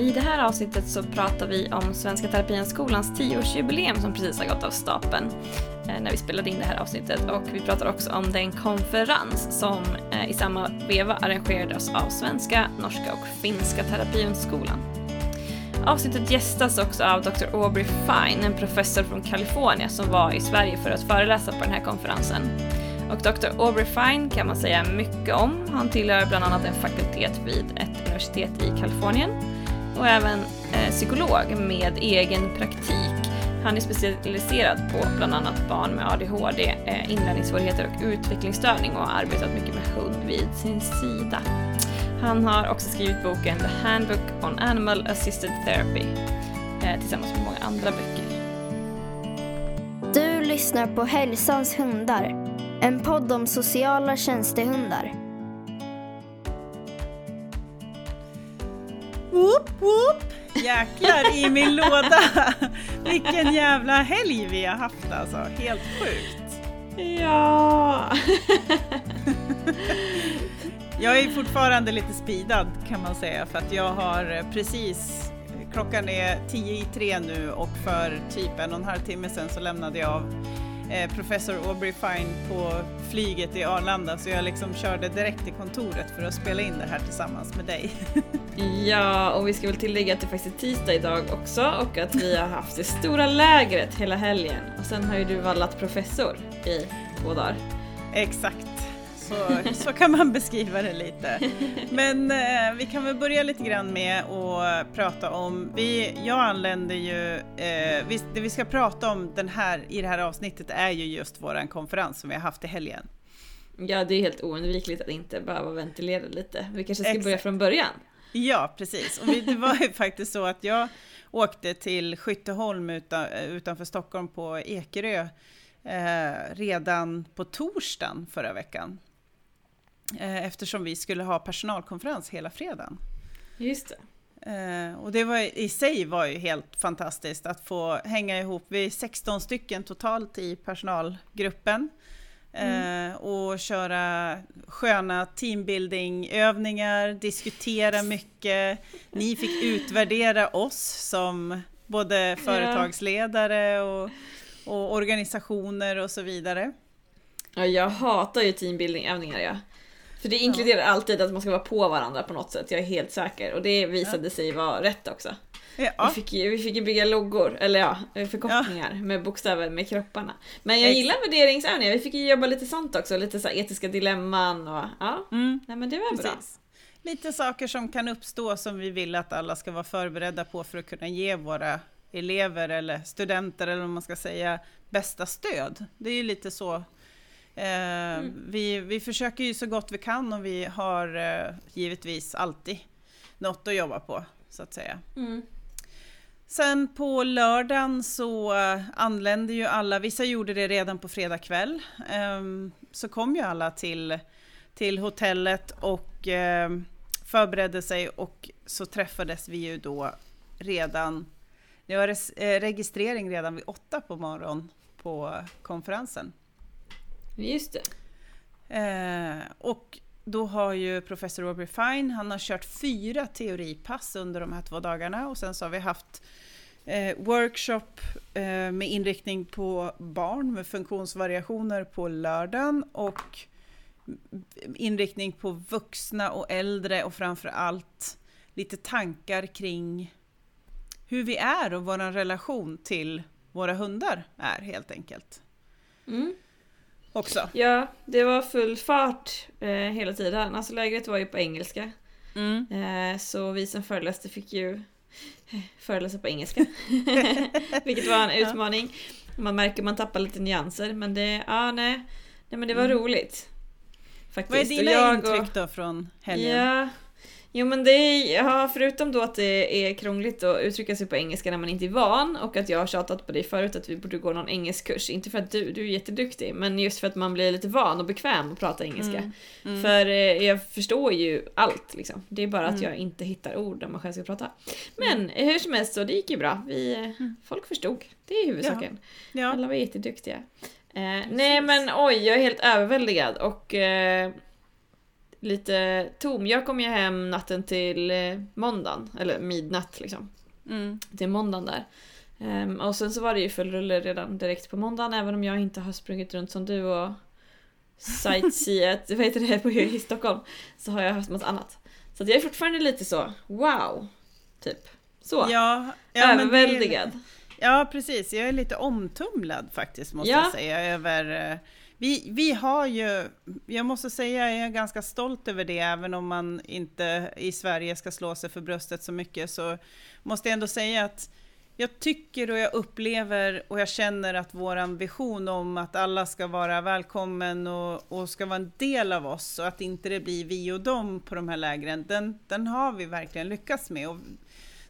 I det här avsnittet så pratar vi om Svenska Terapienskolans 10-årsjubileum som precis har gått av stapeln eh, när vi spelade in det här avsnittet och vi pratar också om den konferens som eh, i samma veva arrangerades av Svenska, Norska och Finska Terapienskolan. Avsnittet gästas också av Dr. Aubrey Fine, en professor från Kalifornien som var i Sverige för att föreläsa på den här konferensen. Och Dr. Aubrey Fine kan man säga mycket om. Han tillhör bland annat en fakultet vid ett universitet i Kalifornien och även eh, psykolog med egen praktik. Han är specialiserad på bland annat barn med ADHD, eh, inlärningssvårigheter och utvecklingsstörning och har arbetat mycket med hund vid sin sida. Han har också skrivit boken The Handbook on Animal Assisted Therapy eh, tillsammans med många andra böcker. Du lyssnar på Hälsans hundar, en podd om sociala tjänstehundar. Whoop, whoop. Jäklar i min låda! Vilken jävla helg vi har haft alltså, helt sjukt. Ja! Jag är fortfarande lite speedad kan man säga för att jag har precis, klockan är tio i tre nu och för typ en och en halv timme sedan så lämnade jag av eh, professor Aubrey Fine på flyget i Arlanda så jag liksom körde direkt till kontoret för att spela in det här tillsammans med dig. Ja, och vi ska väl tillägga att det faktiskt är tisdag idag också och att vi har haft det stora lägret hela helgen. Och sen har ju du vallat professor i två dagar. Exakt. Så, så kan man beskriva det lite. Men eh, vi kan väl börja lite grann med att prata om, vi, jag anländer ju, eh, vi, det vi ska prata om den här, i det här avsnittet är ju just våran konferens som vi har haft i helgen. Ja, det är helt oundvikligt att inte behöva ventilera lite. Vi kanske ska Exakt. börja från början. Ja, precis. Och det var ju faktiskt så att jag åkte till Skytteholm utan, utanför Stockholm på Ekerö eh, redan på torsdagen förra veckan. Eh, eftersom vi skulle ha personalkonferens hela fredagen. Just det. Eh, och det var, i sig var ju helt fantastiskt att få hänga ihop. Vi är 16 stycken totalt i personalgruppen. Eh, och köra sköna teambuilding-övningar, diskutera mycket. Ni fick utvärdera oss som både företagsledare och, och organisationer och så vidare. Ja, jag hatar ju teambuilding-övningar ja. För det inkluderar alltid att man ska vara på varandra på något sätt, jag är helt säker. Och det visade sig vara rätt också. Ja, Vi, fick ju, vi fick ju bygga loggor, eller ja, förkortningar med bokstäver med kropparna. Men jag gillar värderingsövningar, vi fick ju jobba lite sånt också, lite så etiska dilemman och ja. mm, Nej men det var bra. precis. Lite saker som kan uppstå som vi vill att alla ska vara förberedda på för att kunna ge våra elever eller studenter eller vad man ska säga bästa stöd. Det är ju lite så. Eh, vi, vi försöker ju så gott vi kan och vi har eh, givetvis alltid något att jobba på så att säga. Mm. Sen på lördagen så eh, anlände ju alla, vissa gjorde det redan på fredag kväll, ehm, så kom ju alla till, till hotellet och ehm, förberedde sig och så träffades vi ju då redan, det var registrering redan vid åtta på morgonen på konferensen. Just det. Eh, och då har ju professor Aubrey Fine, han har kört fyra teoripass under de här två dagarna och sen så har vi haft eh, workshop eh, med inriktning på barn med funktionsvariationer på lördagen och inriktning på vuxna och äldre och framför allt lite tankar kring hur vi är och vår relation till våra hundar är helt enkelt. Mm. Också. Ja, det var full fart eh, hela tiden. Alltså lägret var ju på engelska. Mm. Eh, så vi som föreläste fick ju föreläsa på engelska. Vilket var en utmaning. Man märker man tappar lite nyanser men det, ja nej. nej men det var roligt. Faktiskt. Vad är dina Och jag intryck då från helgen? Ja. Jo men det är, ja, förutom då att det är krångligt att uttrycka sig på engelska när man inte är van och att jag har tjatat på dig förut att vi borde gå någon engelskkurs. Inte för att du, du är jätteduktig men just för att man blir lite van och bekväm att prata engelska. Mm. Mm. För eh, jag förstår ju allt liksom. Det är bara att Mm. jag inte hittar ord när man själv ska prata. Men eh, hur som helst så det gick ju bra. Vi, eh, Folk förstod. Det är huvudsaken. Ja. Alla var jätteduktiga. Eh, nej men oj, jag är helt överväldigad och eh, lite tom. Jag kom ju hem natten till eh, måndagen, eller midnatt liksom. Mm. Till måndagen där. Ehm, och sen så var det ju full rulle redan direkt på måndagen även om jag inte har sprungit runt som du och sightseeat, vad heter det, på, i Stockholm. Så har jag haft något annat. Så jag är fortfarande lite så, wow! Typ. Så. Ja, ja, Överväldigad. Ja, precis. Jag är lite omtumlad faktiskt, måste Ja. jag säga. Över, eh, vi, vi har ju, jag måste säga, jag är ganska stolt över det, även om man inte i Sverige ska slå sig för bröstet så mycket, så måste jag ändå säga att jag tycker och jag upplever och jag känner att vår vision om att alla ska vara välkommen och, och ska vara en del av oss och att inte det blir vi och dem på de här lägren, den, den har vi verkligen lyckats med. Och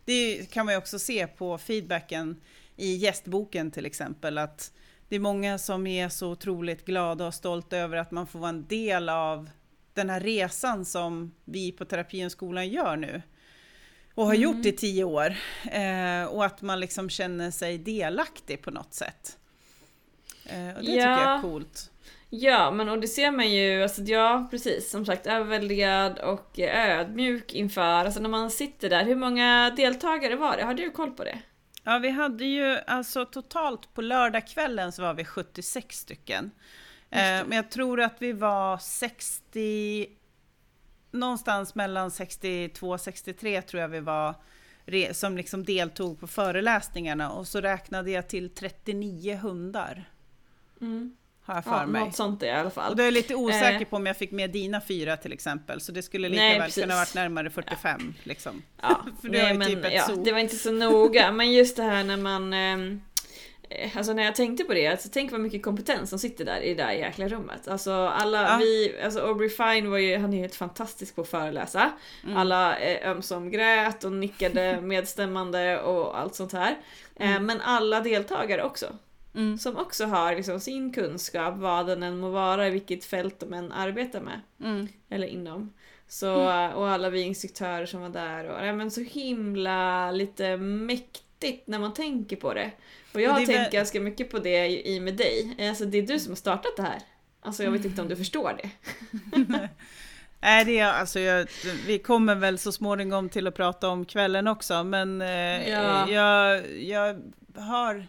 det kan man ju också se på feedbacken i gästboken till exempel, att det är många som är så otroligt glada och stolta över att man får vara en del av den här resan som vi på Terapihögskolan gör nu. Och har gjort i tio år. Eh, och att man liksom känner sig delaktig på något sätt. Eh, och det tycker jag Ja. är coolt. Ja, men och det ser man ju, alltså ja precis, som sagt överväldigad och ödmjuk inför, alltså när man sitter där, hur många deltagare var det? Har du koll på det? Ja, vi hade ju alltså totalt på lördagskvällen så var vi 76 stycken. Eh, men jag tror att vi var 60, någonstans mellan 62 och 63 tror jag vi var som liksom deltog på föreläsningarna och så räknade jag till 39 hundar. Har jag för Ja, mig. något sånt i alla fall. Och då är jag lite osäker Eh. på om jag fick med dina fyra till exempel, så det skulle lika Nej, väl precis. kunna varit närmare 45. Liksom. Ja, För det var nej, men, typ ja, zoo. det var inte så noga, men just det här när man ehm, eh, Alltså när jag tänkte på det, alltså tänk vad mycket kompetens som sitter där i det där jäkla rummet. Alltså alla Ja. vi, alltså Aubrey Fine var ju, han är helt fantastisk på att föreläsa. Mm. Alla eh, ömsom grät och nickade medstämmande och allt sånt här. Eh, men alla deltagare också. Mm. Som också har liksom sin kunskap, vad den än må vara, i vilket fält de än arbetar med. Mm. Eller inom. Så, och alla vi instruktörer som var där. Och, nej, men så himla lite mäktigt när man tänker på det. Och jag har tänkt väl- ganska mycket på det i i med dig. Alltså det är du som har startat det här. Alltså jag vet inte om du förstår det. Nej, det är, alltså jag, vi kommer väl så småningom till att prata om kvällen också, men eh, Ja. jag, jag har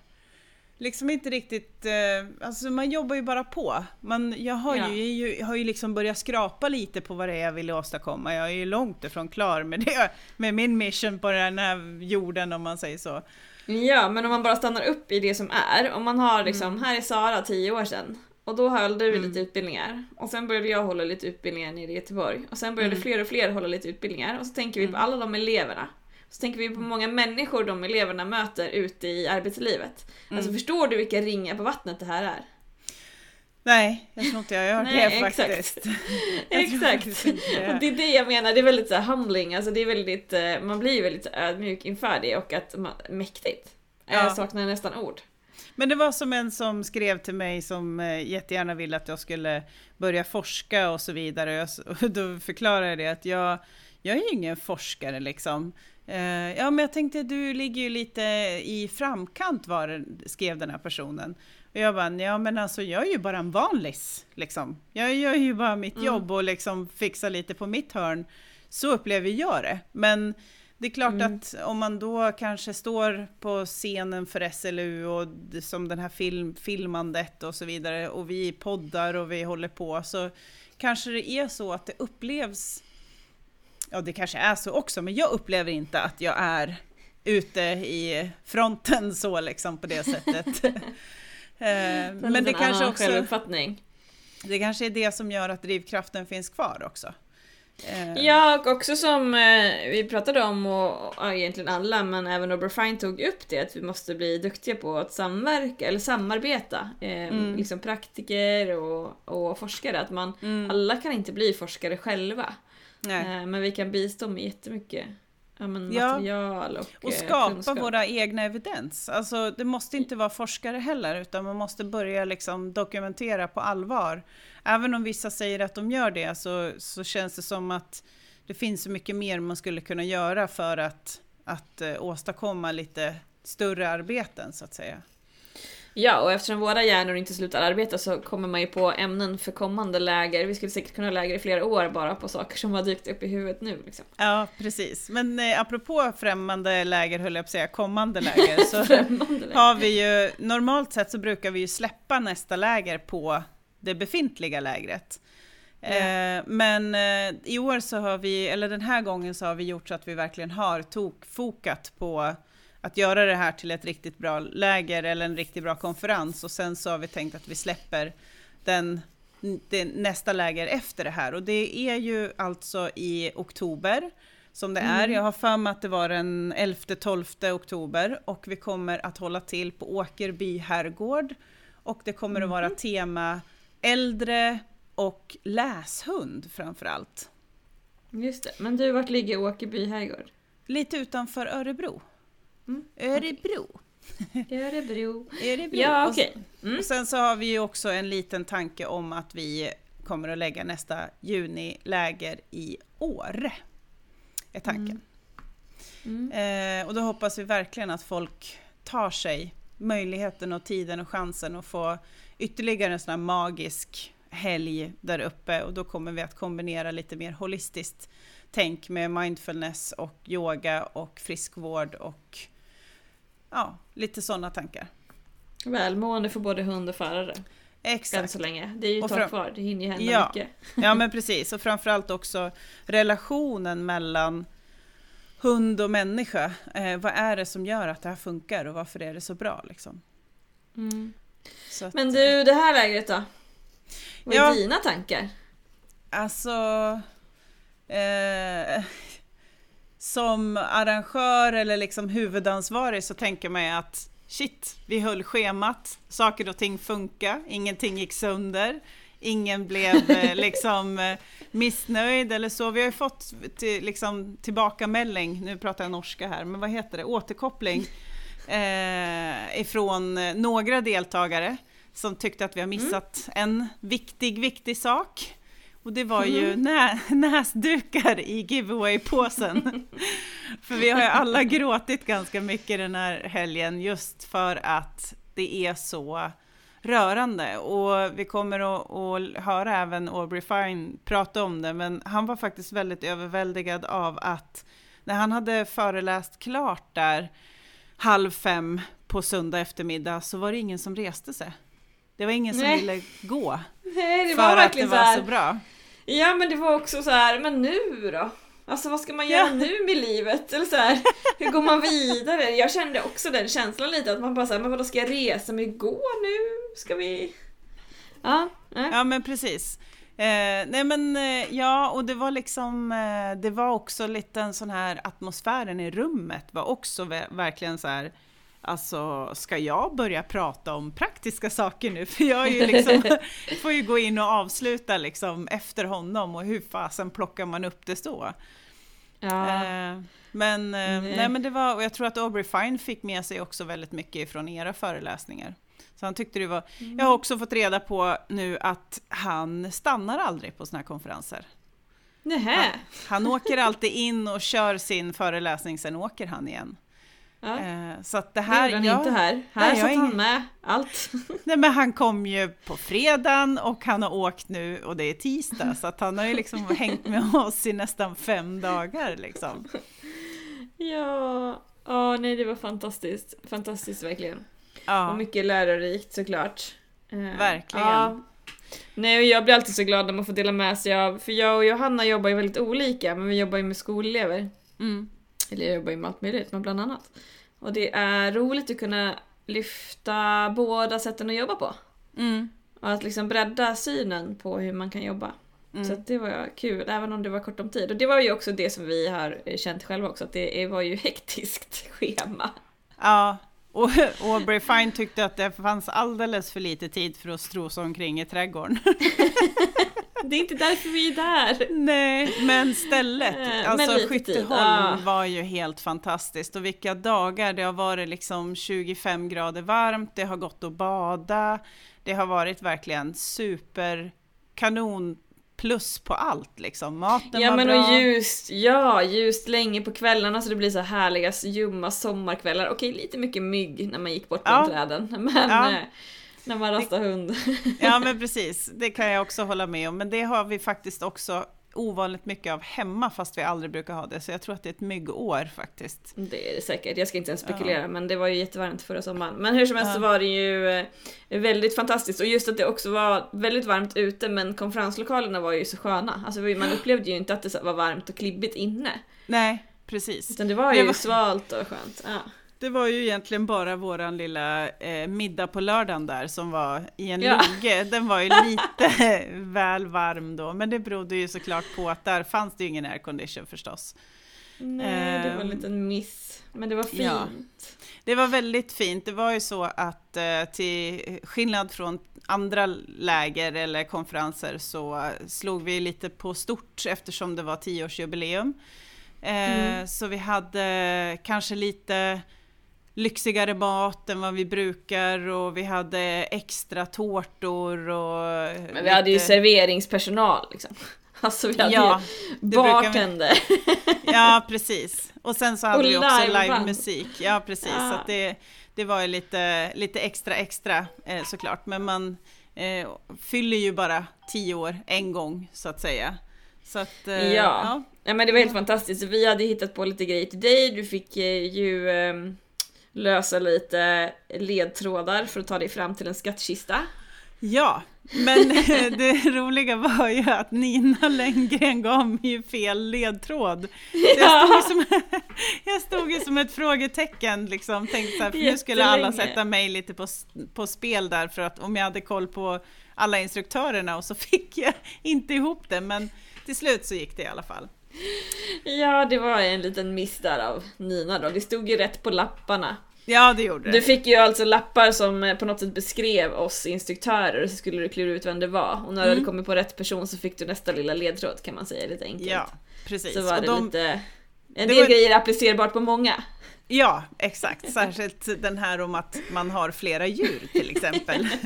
liksom inte riktigt, eh, alltså man jobbar ju bara på. Man, jag har Ja. ju, jag har ju liksom börjat skrapa lite på vad det är jag vill åstadkomma. Jag är ju långt ifrån klar med det, med min mission på den här jorden om man säger så. Ja, men om man bara stannar upp i det som är. Om man har liksom, här är Sara 10 år sedan. Och då höll du lite utbildningar. Och sen började jag hålla lite utbildningar nere i Göteborg. Och sen började fler och fler hålla lite utbildningar. Och så tänker vi på alla de eleverna. Så tänker vi på många människor de eleverna möter ute i arbetslivet. Alltså förstår du vilka ringar på vattnet det här är? Nej, jag tror inte jag gör Nej, det exakt. faktiskt. Exakt! inte det. Det är det jag menar, det är väldigt så här humbling, alltså det är väldigt, eh, man blir väldigt ödmjuk inför det och att man, mäktigt. Ja. Jag saknar nästan ord. Men det var som en som skrev till mig som eh, jättegärna ville att jag skulle börja forska och så vidare. Och då förklarade jag det att jag, jag är ju ingen forskare liksom. Eh, ja, men jag tänkte du ligger ju lite i framkant var det, skrev den här personen. Och jag bara, ja men alltså jag är ju bara en vanlis liksom. Jag gör ju bara mitt jobb och liksom fixar lite på mitt hörn. Så upplever jag det. Men det är klart att om man då kanske står på scenen för SLU och som den här film, filmandet och så vidare och vi poddar och vi håller på så kanske det är så att det upplevs Ja det kanske är så också men jag upplever inte att jag är ute i fronten så liksom på det sättet. Eh, men det kanske också självuppfattning. det kanske är det som gör att drivkraften finns kvar också. Eh, Ja, och också som eh, vi pratade om, och ja, egentligen alla, men även Oberfine tog upp det, att vi måste bli duktiga på att samverka, eller samarbeta. Eh, Liksom praktiker och, och forskare, att man, alla kan inte bli forskare själva. Nej. Eh, men vi kan bistå med jättemycket ja, men Ja. material och, Och eh, skapa kunskap. våra egna evidens. Alltså, det måste inte vara forskare heller, utan man måste börja liksom dokumentera på allvar. Även om vissa säger att de gör det, så, så känns det som att det finns så mycket mer man skulle kunna göra för att, att eh, åstadkomma lite större arbeten, så att säga. Ja, och eftersom våra hjärnor inte slutar arbeta så kommer man ju på ämnen för kommande läger. Vi skulle säkert kunna läger i flera år bara på saker som har dykt upp i huvudet nu. Liksom. Ja, precis. Men eh, apropå främmande läger, höll jag på att säga, kommande läger, så Främmande har vi ju, normalt sett så brukar vi ju släppa nästa läger på det befintliga lägret. Eh, men eh, i år så har vi, eller den här gången så har vi gjort så att vi verkligen har tokfokat på att göra det här till ett riktigt bra läger eller en riktigt bra konferens och sen så har vi tänkt att vi släpper den, det, nästa läger efter det här och det är ju alltså i oktober som det är. Jag har för mig att det var den 11-12 oktober och vi kommer att hålla till på Åkerby herrgård och det kommer att vara tema äldre och läshund framför allt. Just det. Men du, vart ligger Åkerby herrgård? Lite utanför Örebro. Mm, Örebro. Örebro. Örebro. Ja, Och okej. Mm. Och sen så har vi ju också en liten tanke om att vi kommer att lägga nästa juniläger i Åre. Är tanken. Mm. Eh, och då hoppas vi verkligen att folk tar sig möjligheten och tiden och chansen att få ytterligare en sån här magisk helg där uppe och då kommer vi att kombinera lite mer holistiskt tänk med mindfulness och yoga och friskvård och ja, lite sådana tankar. Välmående för både hund och förare. Än Exakt. så länge. Det är ju ett tag kvar, det hinner ju hända Ja. mycket. Ja men precis, och framförallt också relationen mellan hund och människa. Eh, vad är det som gör att det här funkar och varför är det så bra liksom? Mm. Så att, Men du, det här lägret då? Vad är Ja. dina tankar? Alltså... Eh, som arrangör eller liksom huvudansvarig så tänker man ju att shit, vi höll schemat, saker och ting funkar, ingenting gick sönder, ingen blev eh, liksom eh, missnöjd eller så. Vi har ju fått till, liksom, tillbakamelding, nu pratar jag norska här, men vad heter det, återkoppling eh, ifrån eh, några deltagare som tyckte att vi har missat en viktig, viktig sak. Och det var ju nä näsdukar i giveaway-påsen. för vi har ju alla gråtit ganska mycket den här helgen just för att det är så rörande. Och vi kommer att, att höra även Aubrey Fine prata om det, men han var faktiskt väldigt överväldigad av att när han hade föreläst klart där halv fem på söndag eftermiddag så var det ingen som reste sig. Det var ingen som Nej. ville gå. Nej, det för var att det så var här. så bra. Ja men det var också så här, men nu då? Alltså vad ska man göra Ja. nu med livet? Eller så här, hur går man vidare? Jag kände också den känslan lite att man bara såhär, men vadå ska jag resa mig gå nu? Ska vi... Ja, nej. Ja men precis. Eh, nej men eh, ja, och det var liksom, eh, det var också lite en sån här atmosfären i rummet var också ver- verkligen så här, alltså ska jag börja prata om praktiska saker nu? För jag ju liksom, får ju gå in och avsluta liksom efter honom och hur fasen plockar man upp det så? Ja. Eh, men, eh, Nej. nej, men det var, och jag tror att Aubrey Fine fick med sig också väldigt mycket från era föreläsningar. Så han tyckte det var, Mm. jag har också fått reda på nu att han stannar aldrig på såna här konferenser. Nähä. Han åker alltid in och kör sin föreläsning, sen åker han igen. Ja. Eh, så att det Det här, gjorde han ja, inte här. Här jag satt han med allt. nej men han kom ju på fredagen och han har åkt nu och det är tisdag, så att han har ju liksom hängt med oss i nästan fem dagar liksom. ja, ja nej det var fantastiskt. Fantastiskt verkligen. Ja. Och mycket lärorikt såklart. Eh, Verkligen. Ja. Nej, och jag blir alltid så glad när man får dela med sig av, för jag och Johanna jobbar ju väldigt olika, men vi jobbar ju med skolelever. Mm. Eller jag jobbar ju med allt möjligt, men bland annat. Och det är roligt att kunna lyfta båda sätten att jobba på. Mm. Och att liksom bredda synen på hur man kan jobba. Mm. Så det var kul, även om det var kort om tid. Och det var ju också det som vi har känt själva också, att det var ju hektiskt schema. Ja, och Aubrey Fine tyckte att det fanns alldeles för lite tid för att strosa omkring i trädgården. Det är inte därför vi är där. Nej, men stället, Eh, men alltså lite Skytteholm tid, var ju helt fantastiskt och vilka dagar det har varit liksom 25 grader varmt, det har gått att bada, det har varit verkligen super kanon plus på allt liksom. Maten Ja var men bra. och ljust, ja ljust länge på kvällarna så det blir så härliga ljumma sommarkvällar. Okej lite mycket mygg när man gick bort Ja. bland träden men Ja. eh, när man rastar hund. Ja men precis, det kan jag också hålla med om. Men det har vi faktiskt också ovanligt mycket av hemma fast vi aldrig brukar ha det. Så jag tror att det är ett myggår faktiskt. Det är det säkert, jag ska inte ens spekulera men det var ju jättevarmt förra sommaren. Men hur som helst Ja. så var det ju eh, väldigt fantastiskt och just att det också var väldigt varmt ute men konferenslokalerna var ju så sköna. Alltså man upplevde ju inte att det var varmt och klibbigt inne. Nej, precis. Utan det var Det ju var- svalt och skönt. Ja. Det var ju egentligen bara våran lilla eh, middag på lördagen där som var i en Ja. logge. Den var ju lite väl varm då, men det berodde ju såklart på att där fanns det ju ingen aircondition förstås. Nej, det var en Ehm, liten miss. Men det var fint. ja. Det var väldigt fint. Det var ju så att eh, till skillnad från andra läger eller konferenser så slog vi lite på stort eftersom det var tioårsjubileum. Eh, Mm. Så vi hade kanske lite lyxigare mat än vad vi brukar och vi hade extra tårtor och... Men vi hade ju lite- serveringspersonal liksom. Alltså vi hade Ja, ju brukar vi- bartender. Ja, precis. Och sen så hade Och vi också livemusik. Ja, precis. Ja. Så att det, det var ju lite, lite extra extra eh, såklart. Men man eh, fyller ju bara tio år en gång så att säga. Så att, eh, Ja. Ja men det var helt fantastiskt. Vi hade hittat på lite grejer till dig. Du fick eh, ju ehm, lösa lite ledtrådar för att ta dig fram till en skattkista. Ja, men det roliga var ju att Nina Lenngren gav mig fel ledtråd. Jag, stod som, jag stod ju som ett frågetecken liksom, tänkte så här, för nu skulle alla sätta mig lite på, på spel där för att om jag hade koll på alla instruktörerna och så fick jag inte ihop det, men till slut så gick det i alla fall. Ja, det var en liten miss där av Nina då. Det stod ju rätt på lapparna. Ja, det gjorde det. Du fick ju alltså lappar som eh, på något sätt beskrev oss instruktörer och så skulle du klura ut vem det var. Och när du hade Mm. kommit på rätt person så fick du nästa lilla ledtråd kan man säga lite enkelt. Ja, precis. så var Och det de- lite... En del var- grejer applicerbart på många. Ja, exakt. Särskilt den här om att man har flera djur till exempel.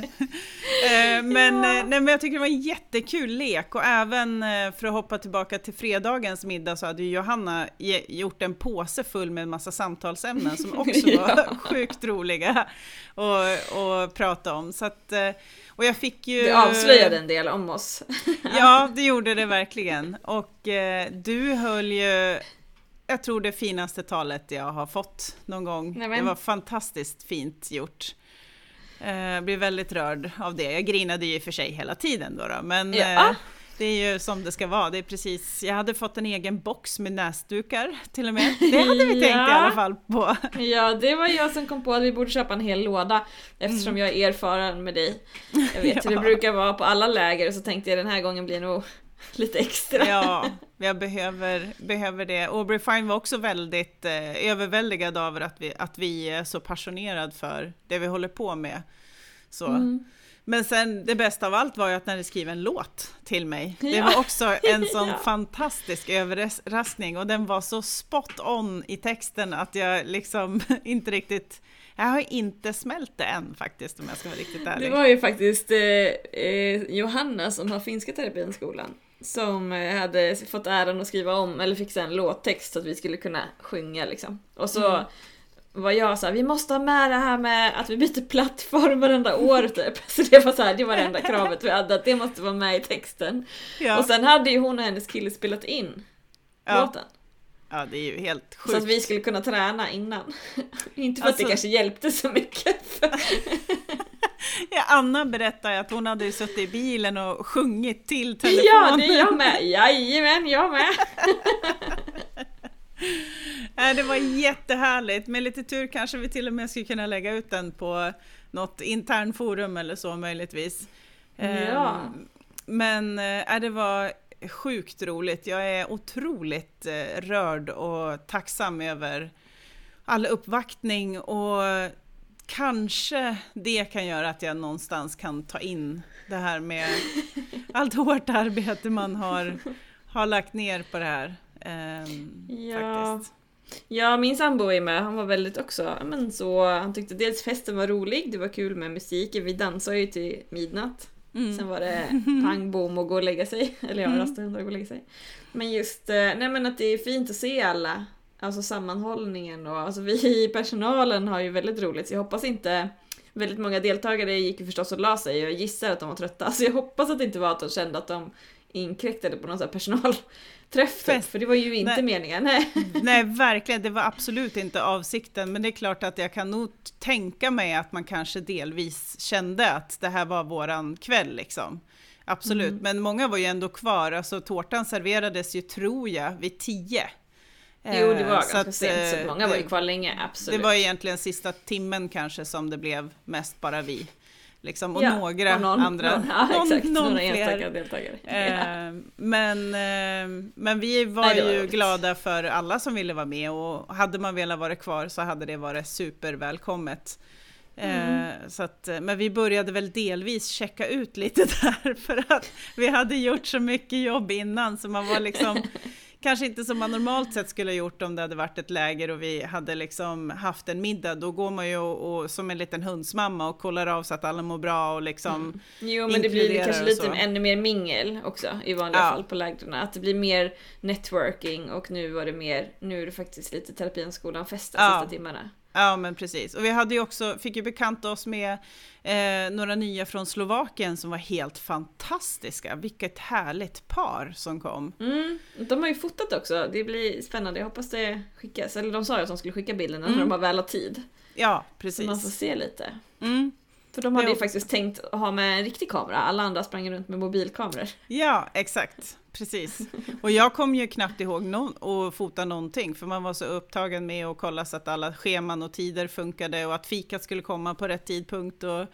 Eh, men, eh, nej, men jag tycker det var en jättekul lek och även eh, för att hoppa tillbaka till fredagens middag så hade ju Johanna gjort en påse full med en massa samtalsämnen som också var Ja. sjukt roliga att, prata om. Så att, och jag fick ju... Det avslöjade en del om oss. Ja, det gjorde det verkligen. Och eh, du höll ju, jag tror det finaste talet jag har fått någon gång. Nämen. Det var fantastiskt fint gjort. Eh, Jag blev väldigt rörd av det. Jag grinade ju i och för sig hela tiden då, då men Ja. eh, det är ju som det ska vara. Det är precis, jag hade fått en egen box med näsdukar till och med. Det hade vi tänkt i Ja. alla fall på. Ja, det var jag som kom på att vi borde köpa en hel låda eftersom jag är erfaren med dig. Jag vet hur det Ja. brukar vara på alla läger och så tänkte jag den här gången blir nog lite extra. Ja, jag behöver, behöver det. Aubrey Fine var också väldigt eh, överväldigad över att vi, att vi är så passionerad för det vi håller på med. Så. Mm. Men sen det bästa av allt var ju att när ni skrev en låt till mig. Det Ja. var också en sån Ja. fantastisk överraskning och den var så spot on i texten att jag liksom inte riktigt jag har inte smält det än faktiskt om jag ska vara riktigt ärlig. Det var ju faktiskt eh, eh, Johanna som har finska terapiskolan som eh, hade fått äran att skriva om, eller fixa en låttext så att vi skulle kunna sjunga liksom. Och så Mm. var jag så här, vi måste ha med det här med att vi byter plattform varenda år typ. Så det var så här, det var det enda kravet vi hade, att det måste vara med i texten. ja. Och sen hade ju hon och hennes kille spelat in Ja. låten. ja, det är ju helt Så sjukt. att vi skulle kunna träna innan. Inte för att det Alltså- kanske hjälpte så mycket. Ja, Anna berättade att hon hade suttit i bilen och sjungit till telefonen. Ja, det är jag med! Jajamän, jag med! Det var jättehärligt. Med lite tur kanske vi till och med skulle kunna lägga ut den på något internforum eller så möjligtvis. Ja. Ehm, Men äh, det var sjukt roligt. Jag är otroligt eh, rörd och tacksam över all uppvaktning och kanske det kan göra att jag någonstans kan ta in det här med allt hårt arbete man har, har lagt ner på det här. ehm, Ja. Faktiskt. Ja, min sambo är med. Han var väldigt också, men så, han tyckte dels festen var rolig, det var kul med musiken, vi dansade ju till midnatt. Mm. Sen var det pang bom och gå och lägga sig. Eller ja, mm. rasta hundar och gå och lägga sig. Men just, eh, nej men att det är fint att se alla. Alltså sammanhållningen och alltså vi i personalen har ju väldigt roligt så jag hoppas inte Väldigt många deltagare gick ju förstås och la sig och jag gissar att de var trötta. Så jag hoppas att det inte var att de kände att de inkräktade på någon sån här personalträff. Fest. För det var ju inte nej. meningen. Nej. nej, verkligen. Det var absolut inte avsikten. Men det är klart att jag kan nog tänka mig att man kanske delvis kände att det här var våran kväll liksom. Absolut, mm. men många var ju ändå kvar. Alltså tårtan serverades ju, tror jag, vid tio. Jo, det var eh, ganska att, sent, så många var ju kvar länge, absolut. Det var egentligen sista timmen kanske som det blev mest bara vi. Liksom, och ja, några och någon, andra. Någon, ja, någon, exakt, någon några fler. deltagare. Eh, men, eh, men vi var Nej, ju var glada för alla som ville vara med och hade man velat vara kvar så hade det varit supervälkommet. Mm. Eh, så att, men vi började väl delvis checka ut lite där för att vi hade gjort så mycket jobb innan så man var liksom kanske inte som man normalt sett skulle ha gjort om det hade varit ett läger och vi hade liksom haft en middag. Då går man ju och, och som en liten hundsmamma och kollar av så att alla mår bra och liksom mm. Jo men det blir kanske lite ännu mer mingel också i vanliga ja. fall på lägren. Att det blir mer networking och nu var det mer, nu är det faktiskt lite terapienskolan festa ja. sista timmarna. Ja men precis. Och vi hade ju också, fick ju bekanta oss med eh, några nya från Slovakien som var helt fantastiska. Vilket härligt par som kom. Mm, de har ju fotat också, det blir spännande. Jag hoppas det skickas. Eller de sa ju att de skulle skicka bilderna mm. när de har väl har tid. Ja, precis. Så man får se lite. Mm. För de hade ju faktiskt tänkt ha med en riktig kamera, alla andra sprang runt med mobilkameror. Ja, exakt. Precis. Och jag kom ju knappt ihåg no att fota någonting, för man var så upptagen med att kolla så att alla scheman och tider funkade och att fikat skulle komma på rätt tidpunkt och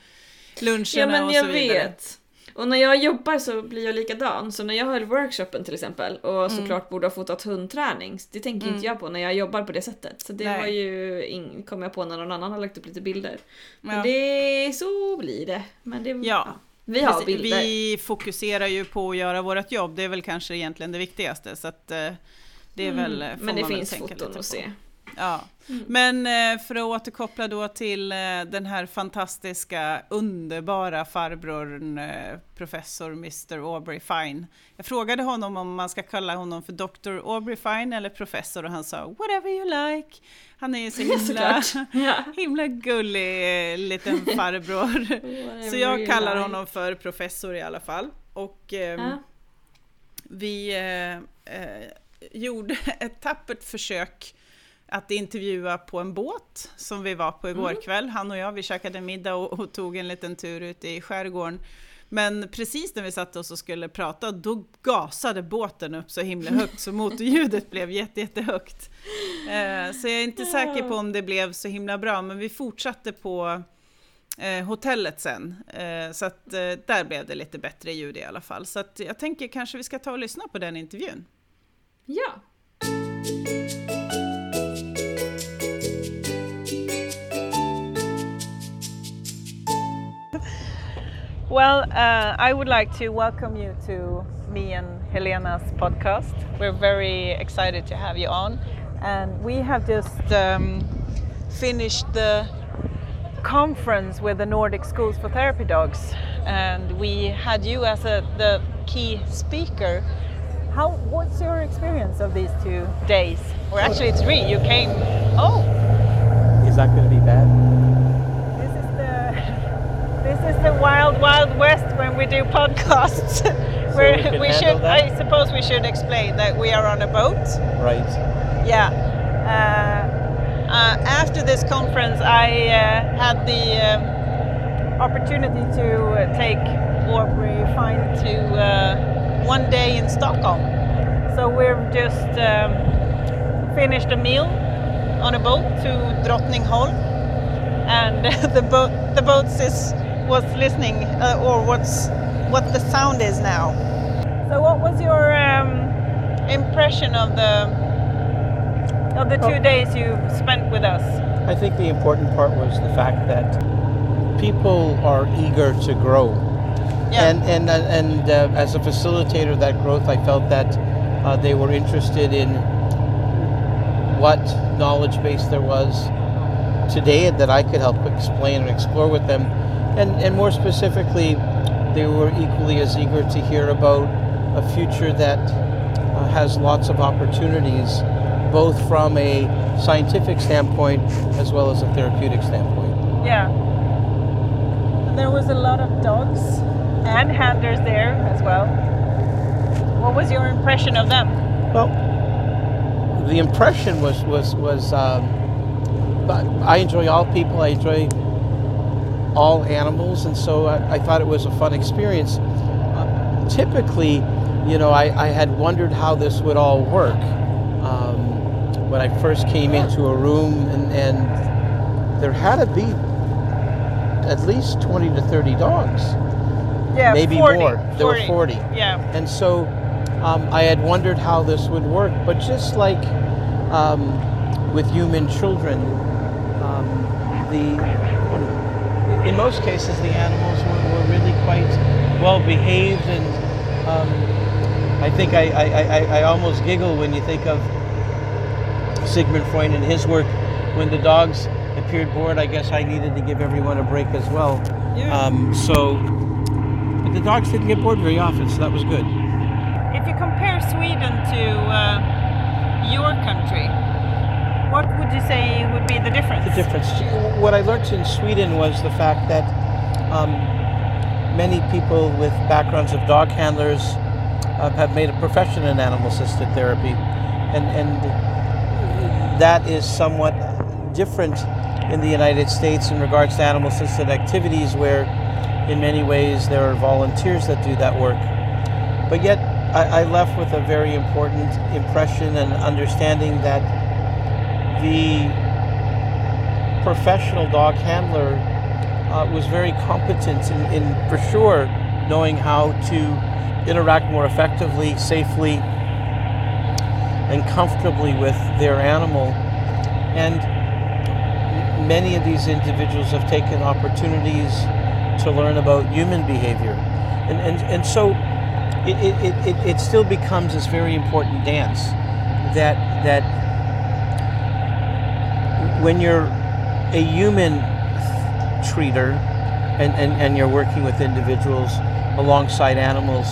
luncherna ja, och så vidare. Vet. Och när jag jobbar så blir jag likadan. Så när jag höll workshopen till exempel och mm. såklart borde ha fotat hundträning, det tänker mm. inte jag på när jag jobbar på det sättet. Så det Nej. var ju, kom jag på när någon annan har lagt upp lite bilder. Men ja. det, så blir det. Men det, ja. ja. Vi har bilder. Vi fokuserar ju på att göra vårt jobb, det är väl kanske egentligen det viktigaste. Så att, eh, det är mm. väl, Men det finns foton att se. Ja. Mm. Men eh, för att återkoppla då till eh, den här fantastiska, underbara farbrorn, eh, professor Mr Aubrey Fine. Jag frågade honom om man ska kalla honom för Dr Aubrey Fine eller professor och han sa whatever you like. Han är ju så himla, ja. himla gullig liten farbror. så jag kallar like. honom för professor i alla fall. Och eh, ja. vi eh, gjorde ett tappert försök att intervjua på en båt som vi var på igår mm. kväll. Han och jag, vi käkade middag och, och, tog en liten tur ute i skärgården. Men precis när vi satte oss och skulle prata, då gasade båten upp så himla högt så motorljudet blev jätte, jättehögt. Eh, så jag är inte säker på om det blev så himla bra, men vi fortsatte på eh, hotellet sen. Eh, så att eh, där blev det lite bättre ljud i alla fall. Så att jag tänker kanske vi ska ta och lyssna på den intervjun. Ja. Well, uh, I would like to welcome you to me and Helena's podcast. We're very excited to have you on. And we have just um, finished the conference with the Nordic Schools for Therapy Dogs, and we had you as a, the key speaker. How? What's your experience of these two days? Or actually, three. You came. Oh. Is that going to be bad? This is the wild, wild west when we do podcasts. so we, we should, that? I suppose, we should explain that we are on a boat. Right. Yeah. Uh, uh, after this conference, I uh, had the um, opportunity to uh, take Aubrey Fine to uh, one day in Stockholm. So we've just um, finished a meal on a boat to Drottningholm, and the boat the boat is was listening uh, or what's what the sound is now. So, what was your um, impression of the of the two days you spent with us? I think the important part was the fact that people are eager to grow, yeah. and and uh, and uh, as a facilitator of that growth, I felt that uh, they were interested in what knowledge base there was today that I could help explain and explore with them and, and more specifically, they were equally as eager to hear about a future that uh, has lots of opportunities, both from a scientific standpoint as well as a therapeutic standpoint. Yeah. There was a lot of dogs and handlers there as well. What was your impression of them? Well, the impression was was was. Um, I enjoy all people. I enjoy all animals, and so I, I thought it was a fun experience. Uh, typically, you know, I, I, had wondered how this would all work um, when I first came into a room, and, and there had to be at least 20 to 30 dogs. Yeah, maybe 40, more. There 40. were 40. Yeah. And so um, I had wondered how this would work, but just like um, with human children, um, the in most cases the animals were, were really quite well behaved, and um, I think I, I, I, I almost giggle when you think of Sigmund Freud and his work. When the dogs appeared bored, I guess I needed to give everyone a break as well. Yeah. Um, so, but the dogs didn't get bored very often, so that was good. If you compare Sweden to uh, your country, would you say would be the difference? The difference. What I learned in Sweden was the fact that um, many people with backgrounds of dog handlers uh, have made a profession in animal-assisted therapy, and and that is somewhat different in the United States in regards to animal-assisted activities, where in many ways there are volunteers that do that work. But yet, I left with a very important impression and understanding that the professional dog handler uh, was very competent in, in, for sure, knowing how to interact more effectively, safely, and comfortably with their animal. And many of these individuals have taken opportunities to learn about human behavior. And, and, and so it, it, it, it still becomes this very important dance that, that when you're a human treater and, and, and you're working with individuals alongside animals,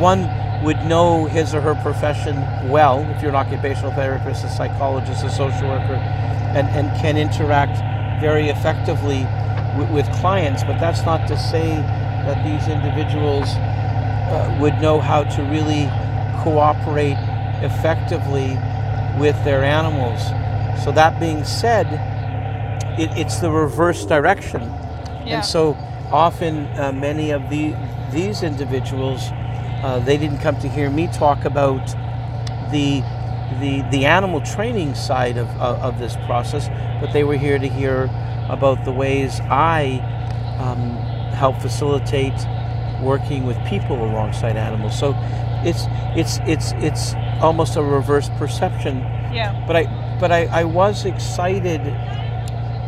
one would know his or her profession well if you're an occupational therapist, a psychologist, a social worker, and, and can interact very effectively with, with clients. But that's not to say that these individuals uh, would know how to really cooperate effectively with their animals. So that being said, it, it's the reverse direction. Yeah. And so often uh, many of the these individuals, uh, they didn't come to hear me talk about the the, the animal training side of, of, of this process, but they were here to hear about the ways I um, help facilitate working with people alongside animals. So it's it's it's it's almost a reverse perception. Yeah. But I but I, I was excited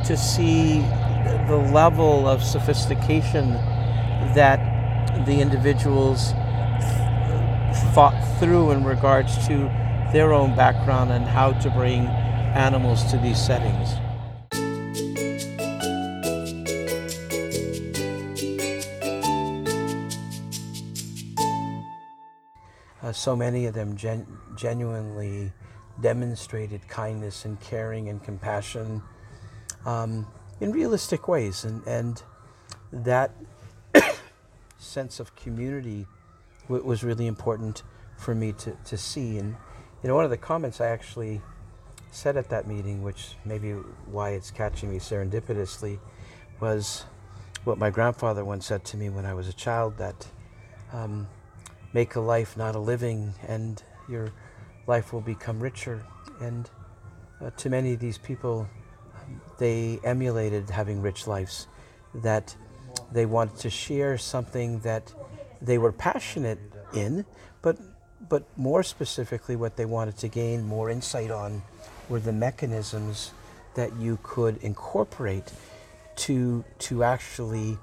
to see the level of sophistication that the individuals thought through in regards to their own background and how to bring animals to these settings. Uh, so many of them gen- genuinely demonstrated kindness and caring and compassion um, in realistic ways. And, and that sense of community w- was really important for me to, to see. And, you know, one of the comments I actually said at that meeting, which maybe why it's catching me serendipitously, was what my grandfather once said to me when I was a child that um, make a life, not a living, and your life will become richer. And uh, to many of these people, they emulated having rich lives, that they wanted to share something that they were passionate in, but, but more specifically, what they wanted to gain more insight on were the mechanisms that you could incorporate to, to actually,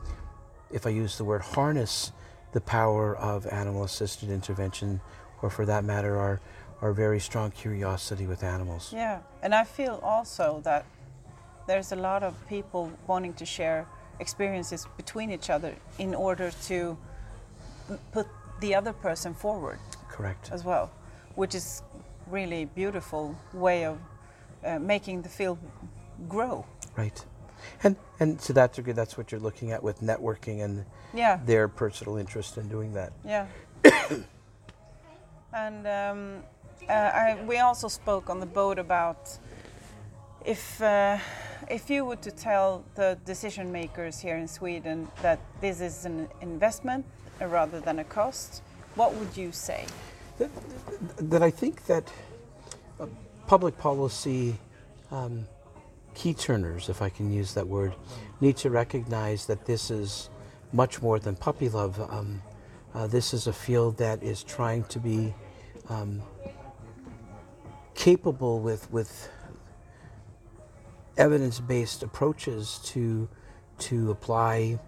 if I use the word harness, the power of animal assisted intervention, or for that matter, our our very strong curiosity with animals. Yeah, and I feel also that there's a lot of people wanting to share experiences between each other in order to put the other person forward Correct. as well, which is really beautiful way of uh, making the field grow. Right. And and to that degree, that's what you're looking at with networking and Yeah, their personal interest in doing that. yeah. and um, uh, I, we also spoke on the boat about if uh, if you were to tell the decision makers here in Sweden that this is an investment rather than a cost, what would you say? That, that I think that uh, public policy um, key turners, if I can use that word, need to recognize that this is much more than puppy love. Um, uh, this is a field that is trying to be um, capable with with evidence-based approaches to to apply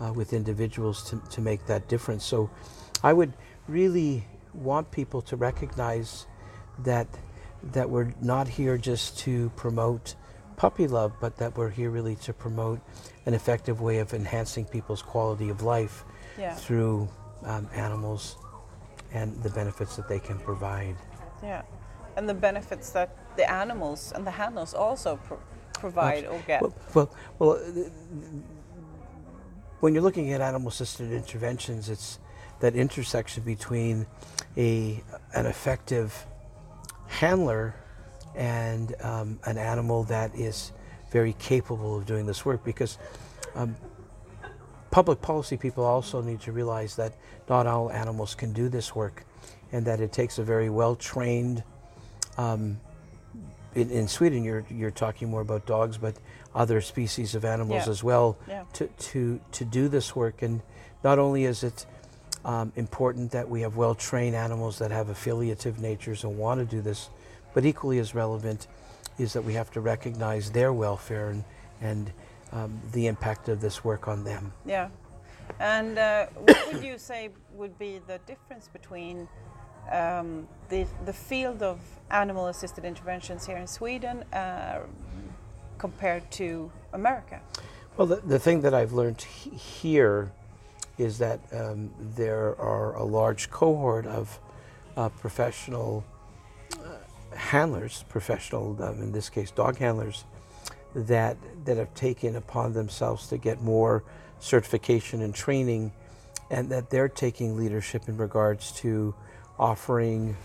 uh, with individuals to, to make that difference. So, I would really want people to recognize that that we're not here just to promote puppy love, but that we're here really to promote an effective way of enhancing people's quality of life Yeah, through um, animals and the benefits that they can provide. yeah, and the benefits that the animals and the handlers also pro- provide or get. Well, well, well uh, when you're looking at animal-assisted interventions, it's that intersection between a an effective handler and um, an animal that is very capable of doing this work. Because um, public policy people also need to realize that not all animals can do this work, and that it takes a very well-trained um, in, in Sweden, you're you're talking more about dogs, but other species of animals Yeah. as well Yeah. to, to to do this work. And not only is it um, important that we have well-trained animals that have affiliative natures and want to do this, but equally as relevant is that we have to recognize their welfare and and um, the impact of this work on them. Yeah. And uh, what would you say would be the difference between um, the, the field of animal assisted interventions here in Sweden uh, compared to America? Well, the, the thing that I've learned he- here is that um, there are a large cohort of uh, professional uh, handlers, professional, um, in this case, dog handlers, that that have taken upon themselves to get more certification and training, and that they're taking leadership in regards to offering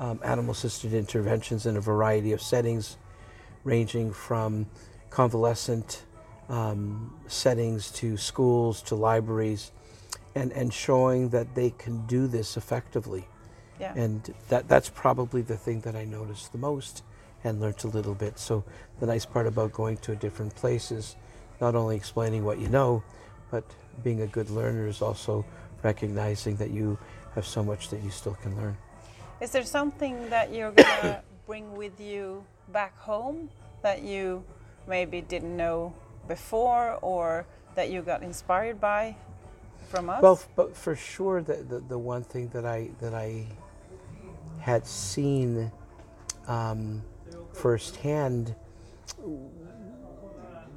um, animal-assisted interventions in a variety of settings, ranging from convalescent um, settings to schools to libraries, and, and showing that they can do this effectively. Yeah. And that, that's probably the thing that I noticed the most and learned a little bit. So the nice part about going to a different place is not only explaining what you know, but being a good learner is also recognizing that you have so much that you still can learn. Is there something that you're going to bring with you back home that you maybe didn't know before or that you got inspired by from us? Well, but for sure, the, the, the one thing that I that I had seen um, firsthand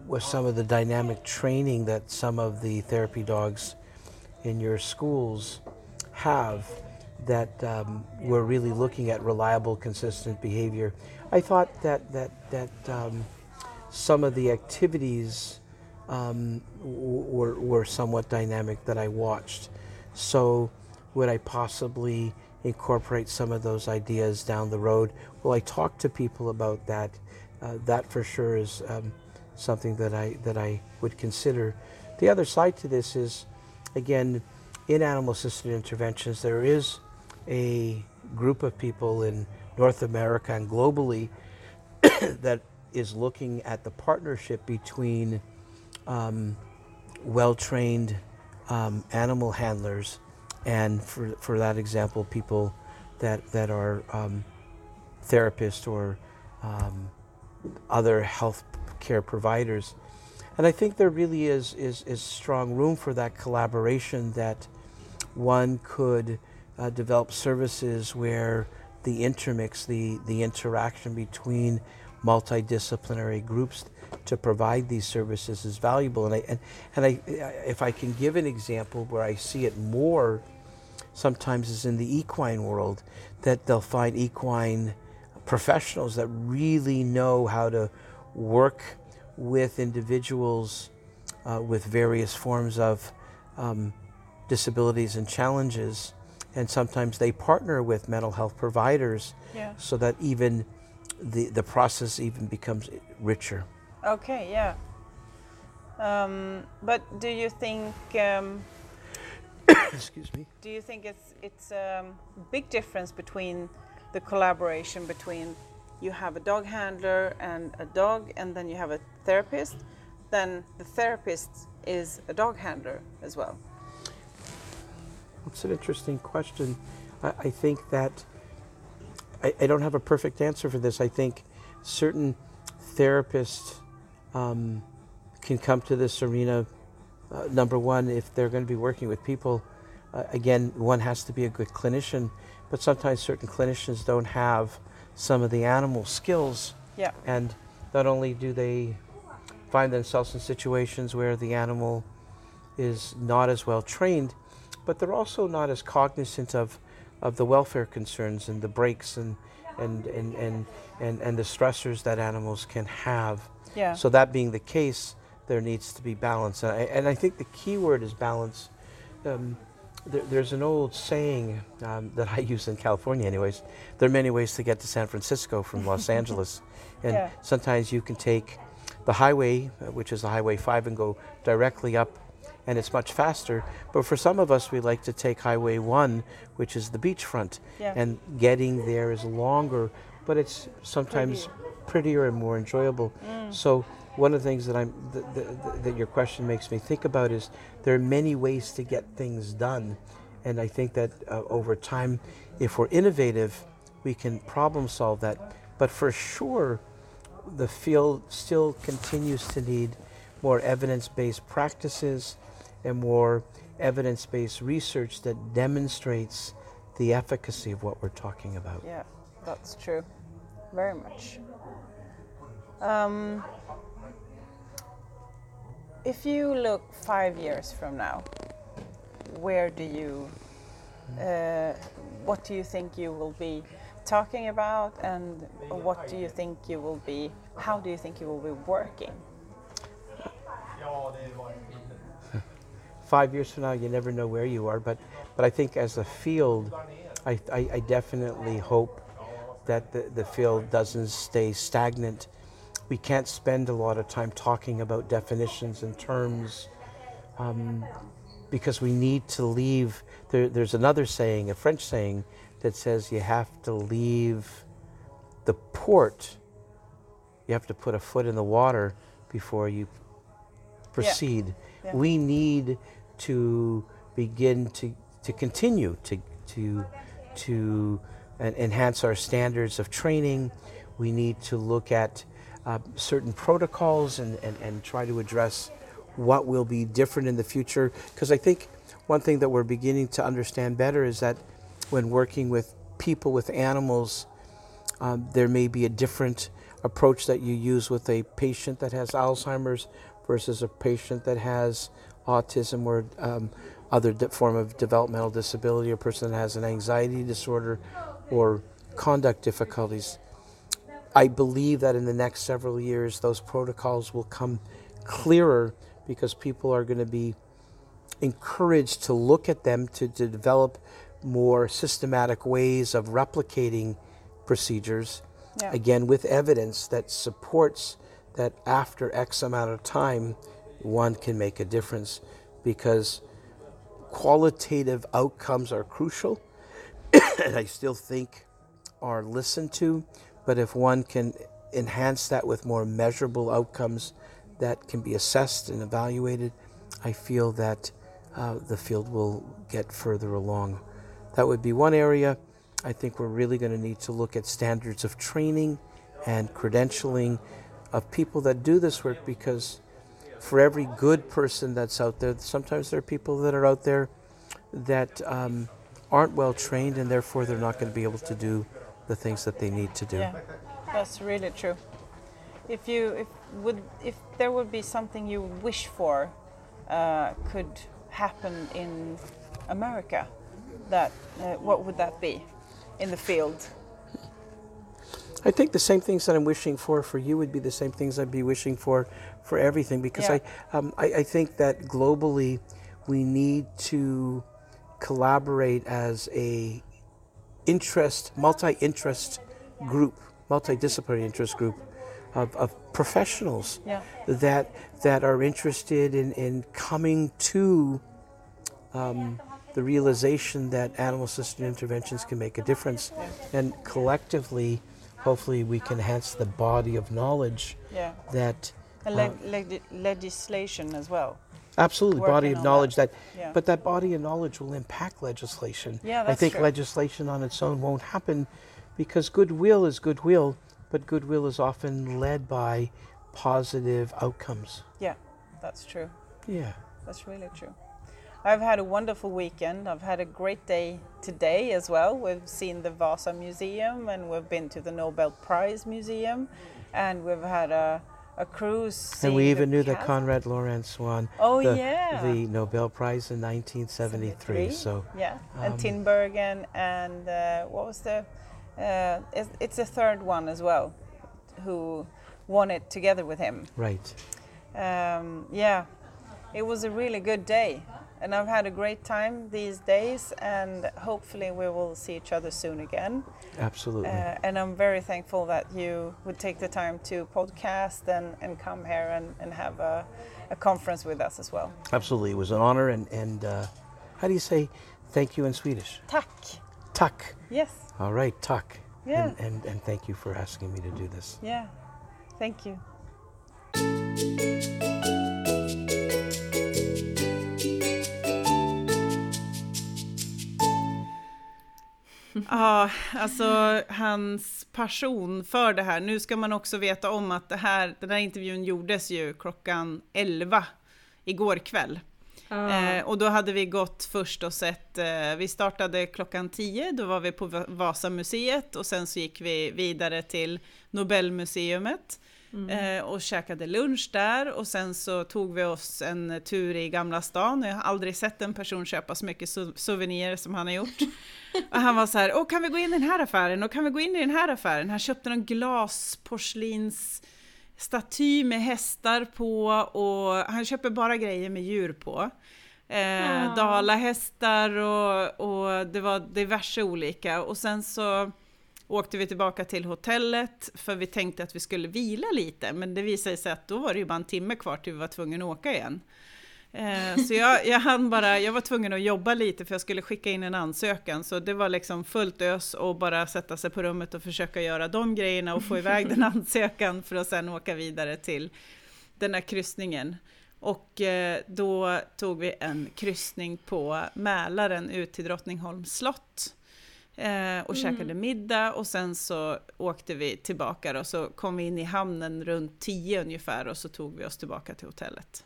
was some of the dynamic training that some of the therapy dogs in your schools have that um, we're really looking at reliable, consistent behavior. I thought that that that um, some of the activities um, were, were somewhat dynamic that I watched. So, would I possibly incorporate some of those ideas down the road? Well, I talked to people about that. Uh, that for sure is um, something that I that I would consider. The other side to this is, again, in animal-assisted interventions, there is a group of people in North America and globally that is looking at the partnership between um, well-trained um, animal handlers and for, for that example people that, that are um, therapists or um, other health care providers and I think there really is, is, is strong room for that collaboration that one could uh, develop services where the intermix, the, the interaction between multidisciplinary groups to provide these services is valuable. And I and, and I, if I can give an example where I see it more, sometimes is in the equine world, that they'll find equine professionals that really know how to work with individuals uh, with various forms of um, disabilities and challenges. And sometimes they partner with mental health providers Yeah. so that even the, the process even becomes richer. Okay, yeah. Um, but do you think um, Excuse me. do you think it's it's a um, big difference between the collaboration between you have a dog handler and a dog and then you have a therapist then the therapist is a dog handler as well It's an interesting question. I, I think that I, I don't have a perfect answer for this. I think certain therapists um, can come to this arena. Uh, number one, if they're going to be working with people, uh, again, one has to be a good clinician, but sometimes certain clinicians don't have some of the animal skills. yeah And not only do they find themselves in situations where the animal is not as well trained, but they're also not as cognizant of, of the welfare concerns and the breaks and, and, and, and, and, and the stressors that animals can have. yeah So that being the case, there needs to be balance. And I, and I think the key word is balance. Um, there's an old saying um, that I use in California, anyways. There are many ways to get to San Francisco from Los Angeles. And Yeah. sometimes you can take the highway, uh, which is the Highway 5, and go directly up, and it's much faster. But for some of us, we like to take Highway 1, which is the beachfront. Yeah. And getting there is longer, but it's sometimes prettier and more enjoyable. So one of the things that I'm th- th- th- that your question makes me think about is there are many ways to get things done, and I think that uh, over time, if we're innovative, we can problem solve that. But for sure, the field still continues to need more evidence-based practices and more evidence-based research that demonstrates the efficacy of what we're talking about. yeah that's true very much um, if you look five years from now where do you uh, what do you think you will be talking about and what do you think you will be how do you think you will be working five years from now, you never know where you are. But, but I think as a field, I, I, I definitely hope that the, the field doesn't stay stagnant. We can't spend a lot of time talking about definitions and terms um, because we need to leave. There, there's another saying, a French saying, that says you have to leave the port. You have to put a foot in the water before you proceed. Yeah. We need to begin to, to continue to, to, to enhance our standards of training. We need to look at uh, certain protocols and, and, and try to address what will be different in the future. Because I think one thing that we're beginning to understand better is that when working with people, with animals, um, there may be a different approach that you use with a patient that has Alzheimer's versus a patient that has autism or um, other de- form of developmental disability, a person that has an anxiety disorder or conduct difficulties. I believe that in the next several years, those protocols will come clearer because people are going to be encouraged to look at them to, to develop more systematic ways of replicating procedures Yeah. again with evidence that supports that after x amount of time one can make a difference because qualitative outcomes are crucial and i still think are listened to but if one can enhance that with more measurable outcomes that can be assessed and evaluated i feel that uh, the field will get further along that would be one area. I think we're really going to need to look at standards of training and credentialing of people that do this work because for every good person that's out there, sometimes there are people that are out there that um, aren't well trained and therefore they're not going to be able to do the things that they need to do. yeah that's really true if you if would if there would be something you wish for uh, could happen in America, that uh, what would that be in the field? I think the same things that I'm wishing for for you would be the same things I'd be wishing for for everything because Yeah. I, um, I I think that globally we need to collaborate as a interest multi-interest group, multidisciplinary interest group of, of professionals Yeah. that that are interested in, in coming to um, the realization that animal assisted interventions can make a difference and collectively hopefully we can enhance the body of knowledge Yeah, that and leg- leg- legislation as well. Absolutely body of knowledge that, Yeah. but that body of knowledge will impact legislation Yeah, i think true. legislation on its own won't happen because goodwill is goodwill but goodwill is often led by positive outcomes Yeah, that's true. yeah That's really true. I've had a wonderful weekend. I've had a great day today as well. We've seen the Vasa Museum and we've been to the Nobel Prize Museum and we've had a, a cruise. and we even the knew that Conrad Lorenz won Oh, the, yeah. the Nobel Prize in 1973. So yeah, and um, Tinbergen and uh, what was the? Uh, it's, it's a third one as well, who won it together with him. right, Um, yeah, it was a really good day, and I've had a great time these days, and hopefully we will see each other soon again. absolutely. Uh, and I'm very thankful that you would take the time to podcast and, and come here and, and have a, a conference with us as well. absolutely, it was an honor. And and uh, how do you say thank you in Swedish? Tack! Tack. Yes, All right, tack. Yeah. And, and and thank you for asking me to do this. yeah, thank you. Ja, alltså hans passion för det här. Nu ska man också veta om att det här, den här intervjun gjordes ju klockan 11 igår kväll. Eh, och då hade vi gått först och sett, eh, vi startade klockan 10, då var vi på Va- Vasamuseet och sen så gick vi vidare till Nobelmuseumet eh, och käkade lunch där och sen så tog vi oss en tur i Gamla stan. Jag har aldrig sett en person köpa så mycket sou- souvenirer som han har gjort. Och han var så här, Åh, kan vi gå in i den här affären och kan vi gå in i den här affären? Han köpte någon glasporslins staty med hästar på och han köper bara grejer med djur på. Eh, Ah. Dalahästar och, och det var diverse olika och sen så åkte vi tillbaka till hotellet för vi tänkte att vi skulle vila lite men det visade sig att då var det ju bara en timme kvar till vi var tvungna att åka igen. Eh, så jag, jag hann bara, jag var tvungen att jobba lite för jag skulle skicka in en ansökan så det var liksom fullt ös och bara sätta sig på rummet och försöka göra de grejerna och få iväg den ansökan för att sen åka vidare till den här kryssningen. Och eh, då tog vi en kryssning på Mälaren ut till Drottningholms slott. Eh, och käkade middag och sen så åkte vi tillbaka då, så kom vi in i hamnen runt 10 ungefär och så tog vi oss tillbaka till hotellet.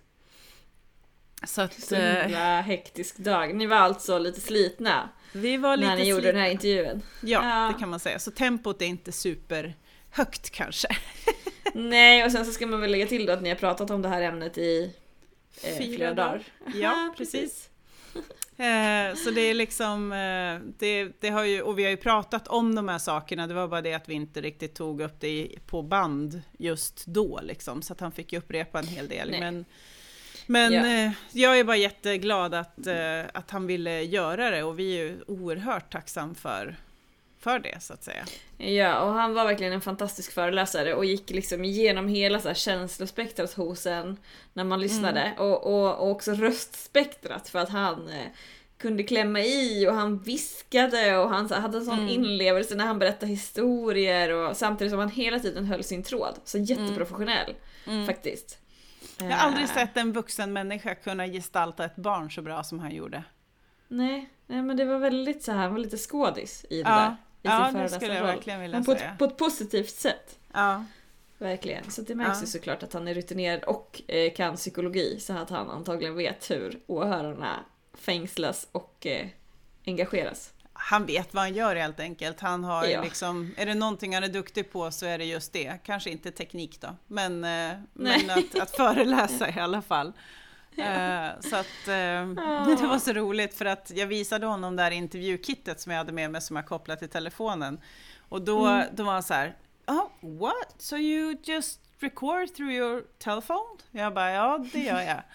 Så att Så eh, himla hektisk dag. Ni var alltså lite slitna vi var lite när ni gjorde slit- den här intervjun. Ja, Ja. det kan man säga. Så tempot är inte superhögt kanske. Nej, och sen så ska man väl lägga till då att ni har pratat om det här ämnet i eh, Fyra flera dagar. dagar. Ja, precis. Eh, så det är liksom, eh, det, det har ju, och vi har ju pratat om de här sakerna, det var bara det att vi inte riktigt tog upp det i- på band just då liksom, så att han fick ju upprepa en hel del. Nej. Men, men Ja. eh, jag är bara jätteglad att, att han ville göra det och vi är ju oerhört tacksam för, för det så att säga. Ja, och han var verkligen en fantastisk föreläsare och gick liksom igenom hela så här känslospektrat hos en när man lyssnade. Och, och, och också röstspektrat för att han eh, kunde klämma i och han viskade och han så hade en sån inlevelse när han berättade historier och samtidigt som han hela tiden höll sin tråd. Så jätteprofessionell faktiskt. Jag har aldrig Eh, sett en vuxen människa kunna gestalta ett barn så bra som han gjorde. Nej, nej men det var väldigt så här, han var lite skådis i det Ja. där. Ja, sin det skulle jag föreläsarroll. verkligen vilja Men på säga. ett, på ett positivt sätt. Ja, Verkligen. Så det märks Ja. ju såklart att han är rutinerad och eh, kan psykologi så att han antagligen vet hur åhörarna fängslas och eh, engageras. han vet vad han gör helt enkelt. Han har Ja. liksom, är det någonting han är duktig på så är det just det. Kanske inte teknik då, men, eh, men att, att föreläsa i alla fall. Eh, så att eh, det var så roligt för att jag visade honom det här intervjukittet som jag hade med mig som jag kopplade till telefonen. Och då, Mm. då var han så här, oh, what? So you just record through your telephone? Jag bara, ja det gör jag.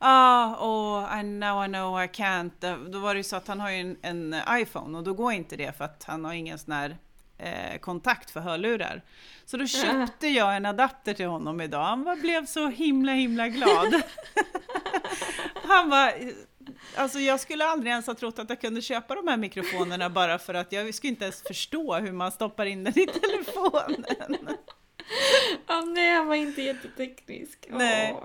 Ah, oh, I know, I know, I can't. Då- var det ju så att han har ju en, en iPhone och då går inte det för att han har ingen sån här eh, kontakt för hörlurar. Så då köpte jag en adapter till honom idag. Han blev så himla, himla glad. Han bara, alltså jag skulle aldrig ens ha trott att jag kunde köpa de här mikrofonerna bara för att jag skulle inte ens förstå hur man stoppar in den i telefonen. Åh nej, han var inte jätteteknisk. Nej.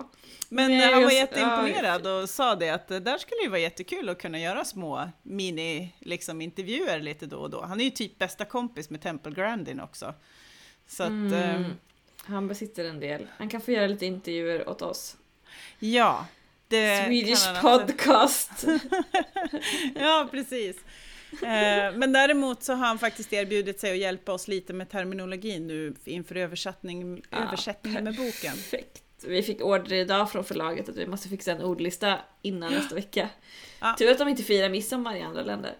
Men Nej, han var jätteimponerad och sa det att det där skulle ju vara jättekul att kunna göra små mini liksom, intervjuer lite då och då. Han är ju typ bästa kompis med Temple Grandin också. Så att, Mm. Han besitter en del. Han kan få göra lite intervjuer åt oss. Ja. Det Swedish podcast. Ja, precis. Eh, Men däremot så har han faktiskt erbjudit sig att hjälpa oss lite med terminologin nu inför översättning, Ja, översättningen med boken. Perfekt. Vi fick order idag från förlaget att vi måste fixa en ordlista innan nästa vecka. Ja. Tur att de inte firar midsommar i andra länder.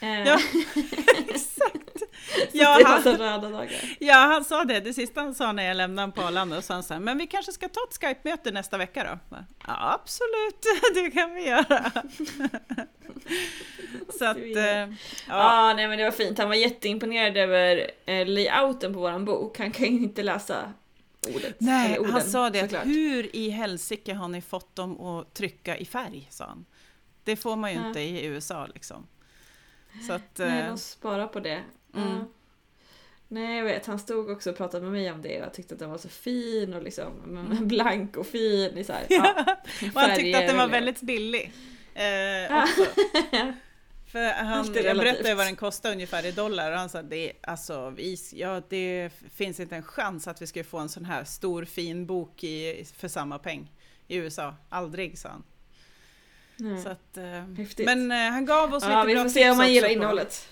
Eh, Ja, exakt. så Ja, han- massa röda dagar. Ja, han sa det. Det sista han sa när jag lämnade honom på Arlanda, så han sa men vi kanske ska ta ett Skype-möte nästa vecka då? Ja, absolut, det kan vi göra. så att, eh, ja, Ja, nej men det var fint. Han var jätteimponerad över eh, layouten på våran bok. Han kan ju inte läsa ordet. Nej, orden, han sa det att såklart. hur i helsike har ni fått dem att trycka i färg, sa han. Det får man ju Ja. inte i USA liksom. Så att, Nej, eh, de sparar på det. Mm. Nej, jag vet. Han stod också och pratade med mig om det och jag tyckte att den var så fin och liksom mm, blank och fin i så här, ja, och han tyckte att den var väldigt billig. Eh, också. För han, jag berättade vad den kostade ungefär i dollar och han sa det, alltså, vi, ja, det finns inte en chans att vi ska få en sån här stor fin bok i, för samma peng i USA. Aldrig, sa han. Nej. Så att, eh, Häftigt. men eh, han gav oss ja, lite vi bra får se tips om man gillar innehållet.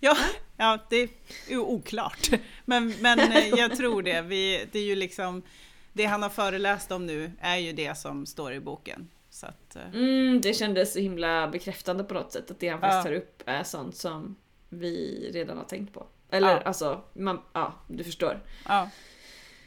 Ja, ja, det är oklart. Men, men eh, jag tror det. Vi, det är ju liksom, det han har föreläst om nu är ju det som står i boken. Så att, Mm, det kändes så himla bekräftande på något sätt att det han faktiskt Ja. tar upp är sånt som vi redan har tänkt på. Eller Ja. alltså, man, ja, du förstår. ja,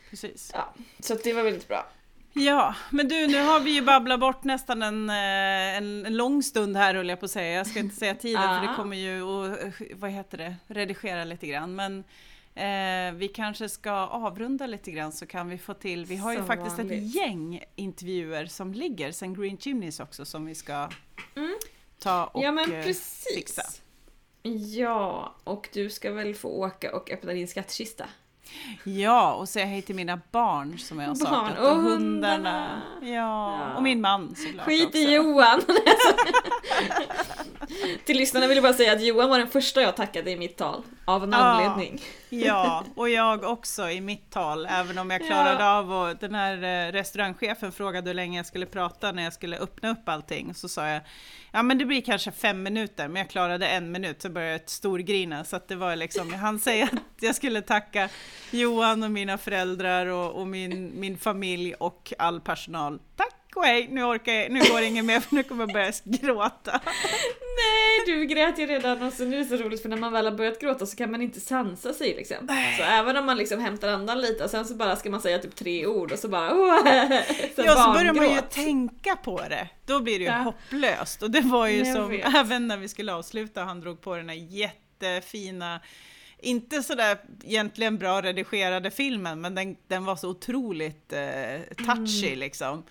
precis. Ja, så att det var väldigt bra. Ja, men du, nu har vi ju babblat bort nästan en, eh, en, en lång stund här höll jag på att säga. Jag ska inte säga tiden för det kommer ju att, vad heter det, redigera lite grann. Men eh, vi kanske ska avrunda lite grann så kan vi få till, vi har ju Som faktiskt ett vanligt. gäng intervjuer som ligger sen Green Chimneys också som vi ska Mm. ta och ja men eh, precis. fixa. Ja, och du ska väl få åka och öppna din skattkista? Ja, och säga hej till mina barn som jag har saknat. och hundarna. hundarna. Ja, Ja. och min man såklart Skit också. i Johan! Till lyssnarna vill jag bara säga att Johan var den första jag tackade i mitt tal. Av en Ja. anledning. Ja, och jag också i mitt tal, även om jag klarade av och den här eh, restaurangchefen frågade hur länge jag skulle prata när jag skulle öppna upp allting. Så sa jag, ja men det blir kanske fem minuter, men jag klarade en minut så började jag storgrina. Så att det var liksom, han säger att jag skulle tacka Johan och mina föräldrar och, och min, min familj och all personal. Tack hej, nu orkar jag, nu går det inget mer för nu kommer jag börja gråta. Nej, du grät ju redan och så nu är det så roligt för när man väl har börjat gråta så kan man inte sansa sig liksom. Så även om man liksom hämtar andan lite och sen så bara ska man säga typ tre ord och så bara så Ja, så börjar man ju tänka på det. Då blir det ju Ja. hopplöst. Och det var ju Jag som, vet. även när vi skulle avsluta, han drog på den här jättefina, inte sådär egentligen bra redigerade filmen, men den, den var så otroligt eh, touchy liksom.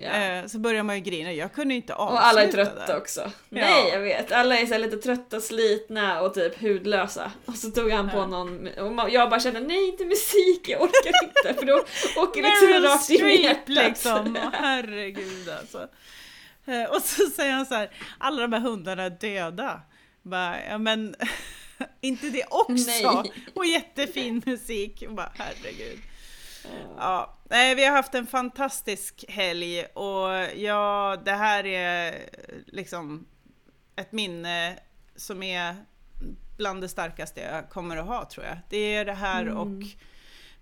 Ja. Eh, så börjar man ju grina, jag kunde inte avsluta Och alla är trötta där. också. Nej jag vet, alla är så lite trötta, slitna och typ hudlösa. Och så tog han på Ja. någon, och jag bara kände nej inte musik, jag orkar inte för då åker liksom rakt in i hjärtat. liksom, herregud alltså. Eh, Och så säger han så här, alla de här hundarna är döda. Bara, ja men, inte det också? Nej. Och jättefin musik. Och Bara, herregud. Ja, nej, vi har haft en fantastisk helg och ja, det här är liksom ett minne som är bland det starkaste jag kommer att ha tror jag. Det är det här Mm. och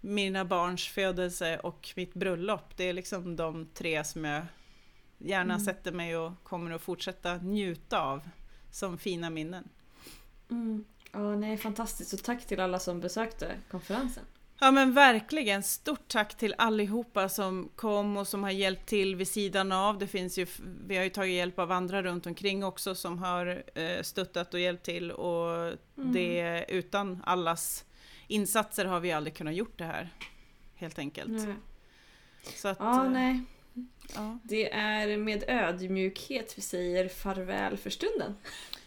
mina barns födelse och mitt bröllop. Det är liksom de tre som jag gärna Mm. sätter mig och kommer att fortsätta njuta av som fina minnen. Mm. Ja, nej, fantastiskt. Och tack till alla som besökte konferensen. Ja men verkligen, stort tack till allihopa som kom och som har hjälpt till vid sidan av. Det finns ju, vi har ju tagit hjälp av andra runt omkring också som har eh, stöttat och hjälpt till och det, utan allas insatser har vi aldrig kunnat gjort det här. Helt enkelt. Nej. Så att, Ja, nej. ja. Det är med ödmjukhet vi säger farväl för stunden.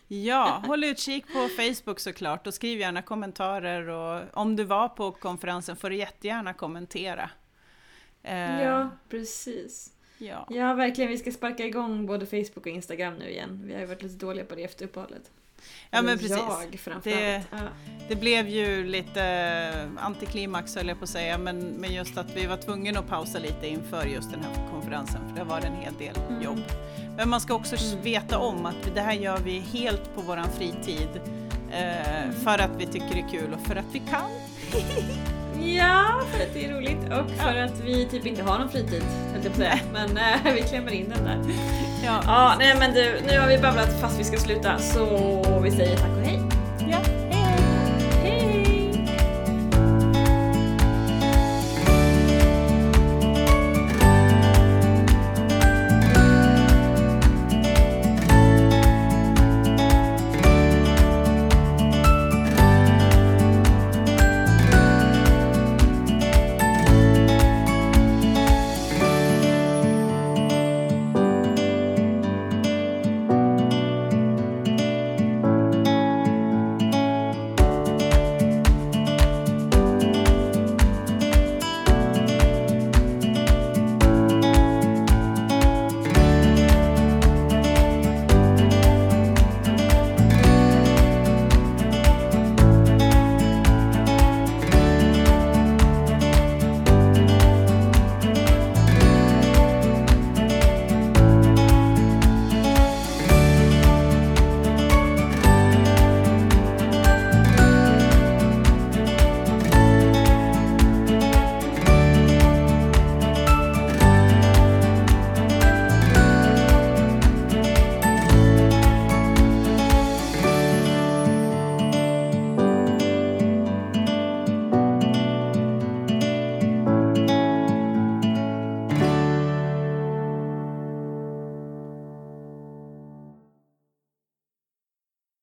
Ja, håll utkik på Facebook såklart och skriv gärna kommentarer och om du var på konferensen får du jättegärna kommentera. Eh, Ja, precis. ja. Ja, verkligen. Vi ska sparka igång både Facebook och Instagram nu igen. Vi har ju varit lite dåliga på det efter uppehållet. Ja, men precis. Jag framförallt. Det-. Det blev ju lite antiklimax höll jag på att säga, men, men just att vi var tvungna att pausa lite inför just den här konferensen, för det var en hel del Mm. Men man ska också Mm. veta om att det här gör vi helt på våran fritid, eh, Mm. för att vi tycker det är kul och för att vi kan. Ja, för att det är roligt och för att vi typ inte har någon fritid, höll jag säga. Men eh, vi klämmer in den där. Ja. Ja, nej men du, nu har vi babblat fast vi ska sluta så vi säger tack och hej.